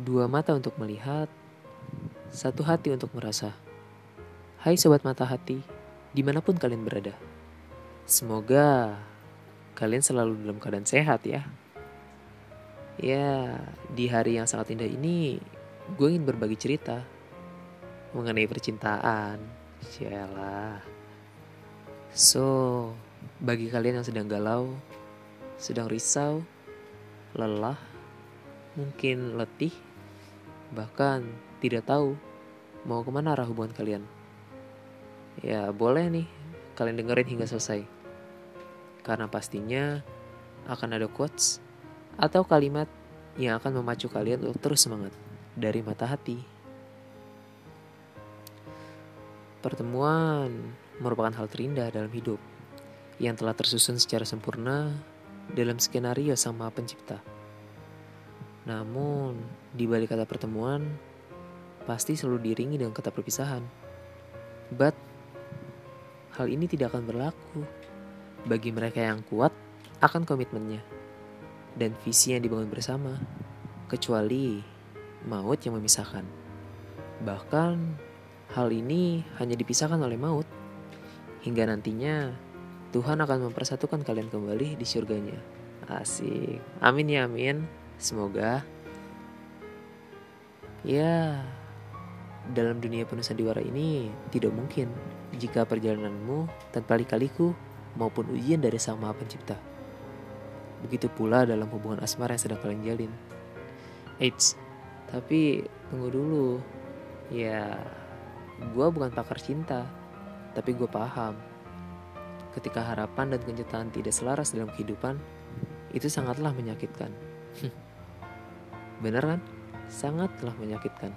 Dua mata untuk melihat, satu hati untuk merasa. Hai sobat mata hati, di mana pun kalian berada. Semoga kalian selalu dalam keadaan sehat ya. Ya, di hari yang sangat indah ini, gue ingin berbagi cerita mengenai percintaan. Sialah. So, bagi kalian yang sedang galau, sedang risau, lelah, mungkin letih, bahkan tidak tahu mau ke mana arah hubungan kalian. Ya boleh nih kalian dengerin hingga selesai. Karena pastinya akan ada quotes atau kalimat yang akan memacu kalian untuk terus semangat dari mata hati. Pertemuan merupakan hal terindah dalam hidup yang telah tersusun secara sempurna dalam skenario Sang Maha Pencipta. Namun, di balik kata pertemuan, pasti selalu diringi dengan kata perpisahan. But, hal ini tidak akan berlaku bagi mereka yang kuat akan komitmennya dan visi yang dibangun bersama, kecuali maut yang memisahkan. Bahkan, hal ini hanya dipisahkan oleh maut, hingga nantinya Tuhan akan mempersatukan kalian kembali di surganya. Asik. Amin ya amin. Semoga. Ya, dalam dunia penuh sandiwara ini tidak mungkin jika perjalananmu tanpa lika-liku maupun ujian dari Sang Maha Pencipta. Begitu pula dalam hubungan asmara yang sedang kalian jalin. Eits, tapi tunggu dulu. Ya, gue bukan pakar cinta, tapi gue paham ketika harapan dan kenyataan tidak selaras dalam kehidupan, itu sangatlah menyakitkan. Benar kan? Sangatlah menyakitkan.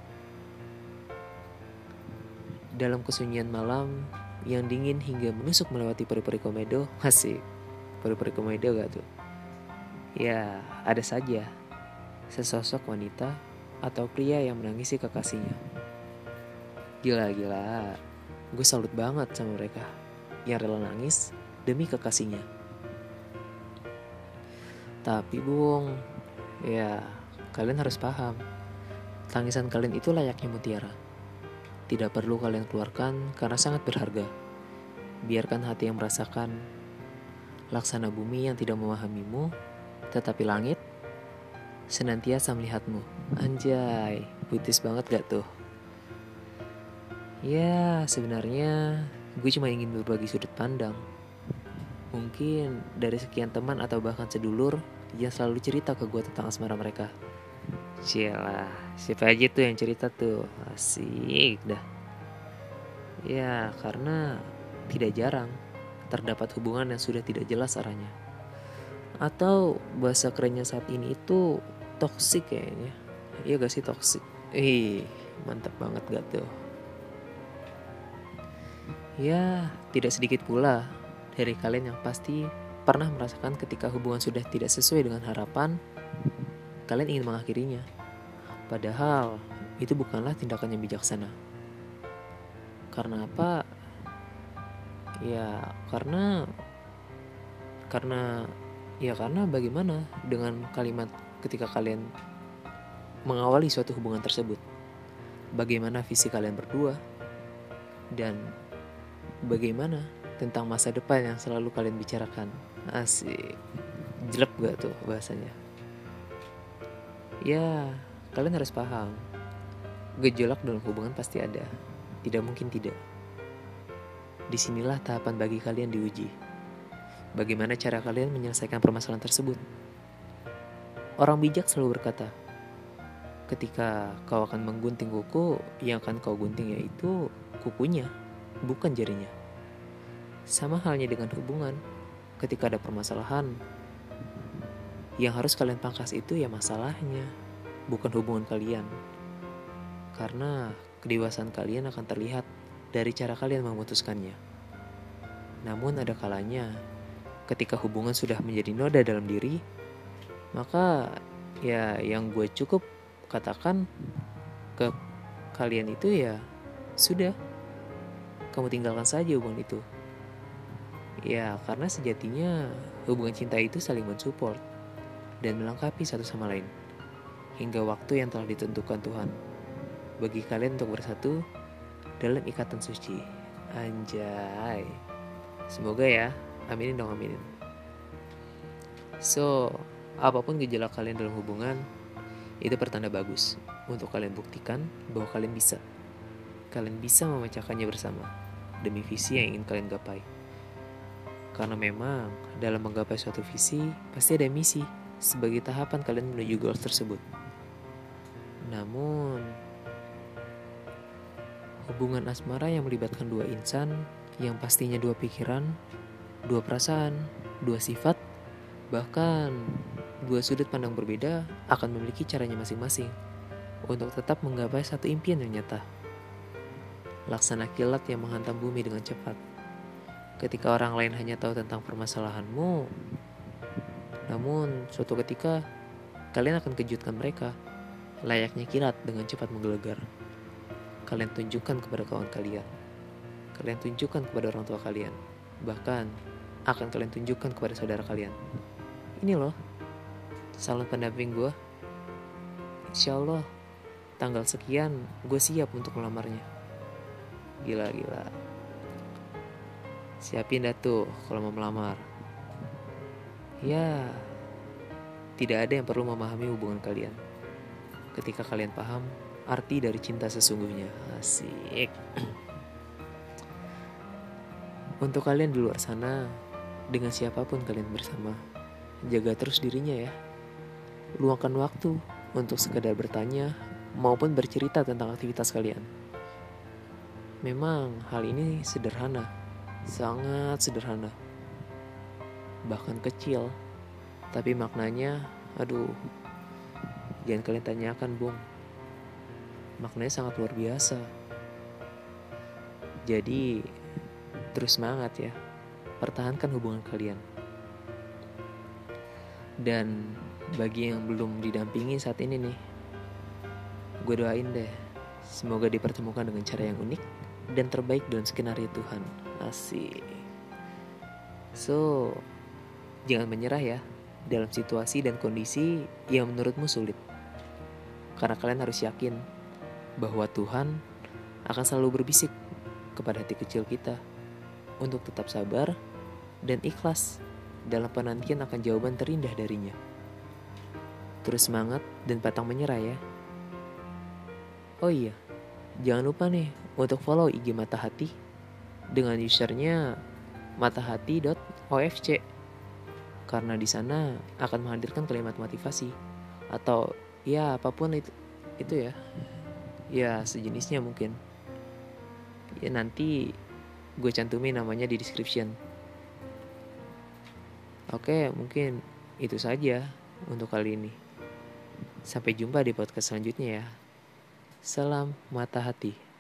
Dalam kesunyian malam yang dingin hingga menusuk melewati peri-peri komedo, masih peri-peri komedo gak tuh? Ya, ada saja sesosok wanita atau pria yang menangisi kekasihnya. Gila-gila, gue salut banget sama mereka yang rela nangis demi kekasihnya. Tapi Bung, ya kalian harus paham, tangisan kalian itu layaknya mutiara. Tidak perlu kalian keluarkan karena sangat berharga. Biarkan hati yang merasakan laksana bumi yang tidak memahamimu, tetapi langit senantiasa melihatmu. Anjay, puitis banget gak tuh? Ya, sebenarnya gue cuma ingin berbagi sudut pandang. Mungkin dari sekian teman atau bahkan sedulur yang selalu cerita ke gue tentang asmara mereka. Cila, siapa aja tuh yang cerita tuh? Asik dah. Ya, karena tidak jarang terdapat hubungan yang sudah tidak jelas arahnya. Atau bahasa kerennya saat ini itu toxic kayaknya. Iya gak sih toxic? Ih, mantap banget gak tuh? Ya, tidak sedikit pula dari kalian yang pasti pernah merasakan ketika hubungan sudah tidak sesuai dengan harapan, kalian ingin mengakhirinya. Padahal itu bukanlah tindakan yang bijaksana. Karena apa? Ya, karena karena ya karena bagaimana dengan kalimat ketika kalian mengawali suatu hubungan tersebut? Bagaimana visi kalian berdua? Dan bagaimana tentang masa depan yang selalu kalian bicarakan. Asik. Jelek gak tuh bahasanya? Ya, kalian harus paham. Gejolak dalam hubungan pasti ada. Tidak mungkin tidak. Di sinilah tahapan bagi kalian diuji. Bagaimana cara kalian menyelesaikan permasalahan tersebut? Orang bijak selalu berkata, ketika kau akan menggunting kuku, yang akan kau gunting yaitu kukunya bukan jarinya. Sama halnya dengan hubungan, ketika ada permasalahan, yang harus kalian pangkas itu ya masalahnya, bukan hubungan kalian. Karena kedewasaan kalian akan terlihat dari cara kalian memutuskannya. Namun ada kalanya, ketika hubungan sudah menjadi noda dalam diri, maka ya yang gue cukup katakan ke kalian itu ya sudah kamu tinggalkan saja hubungan itu. Ya, karena sejatinya hubungan cinta itu saling mensupport dan melengkapi satu sama lain. hingga waktu yang telah ditentukan Tuhan. Bagi kalian untuk bersatu dalam ikatan suci. Anjay. Semoga ya. Aminin dong, aminin. So, apa pun gejala kalian dalam hubungan, itu pertanda bagus untuk kalian buktikan bahwa kalian bisa. Kalian bisa memecahkannya bersama demi visi yang ingin kalian gapai. Karena memang dalam menggapai suatu visi pasti ada misi sebagai tahapan kalian menuju goals tersebut. Namun, hubungan asmara yang melibatkan dua insan yang pastinya dua pikiran, dua perasaan, dua sifat, bahkan dua sudut pandang berbeda akan memiliki caranya masing-masing untuk tetap menggapai satu impian yang nyata. Laksana kilat yang menghantam bumi dengan cepat. Ketika orang lain hanya tahu tentang permasalahanmu, namun suatu ketika kalian akan kejutkan mereka, layaknya kilat dengan cepat menggelegar. Kalian tunjukkan kepada kawan kalian. Kalian tunjukkan kepada orang tua kalian. Bahkan akan kalian tunjukkan kepada saudara kalian. Ini loh, salon pendamping gue. Insya Allah, tanggal sekian gue siap untuk melamarnya. Gila, gila. Siapin dah tuh kalau mau melamar. Ya, tidak ada yang perlu memahami hubungan kalian. Ketika kalian paham arti dari cinta sesungguhnya. Asik. Untuk kalian di luar sana, dengan siapa pun kalian bersama, jaga terus dirinya ya. Luangkan waktu untuk sekedar bertanya maupun bercerita tentang aktivitas kalian. Memang hal ini sederhana, sangat sederhana. Bahkan kecil, tapi maknanya, aduh, jangan kalian tanyakan, Bung. Maknanya sangat luar biasa. Jadi, terus semangat ya. Pertahankan hubungan kalian. Dan bagi yang belum didampingi saat ini nih, gue doain deh, semoga dipertemukan dengan cara yang unik dan terbaik dalam skenario Tuhan. Asik. So, jangan menyerah ya dalam situasi dan kondisi yang menurutmu sulit. Karena kalian harus yakin bahwa Tuhan akan selalu berbisik kepada hati kecil kita untuk tetap sabar dan ikhlas dalam penantian akan jawaban terindah darinya. Terus semangat dan patang menyerah ya. Oh iya, jangan lupa nih untuk follow IG Mata Hati dengan usernya matahati.ofc karena di sana akan menghadirkan kalimat motivasi. Atau ya apa pun itu itu ya. Ya sejenisnya mungkin. Ya nanti gue cantumin namanya di description. Oke mungkin itu saja untuk kali ini. Sampai jumpa di podcast selanjutnya ya. Salam mata hati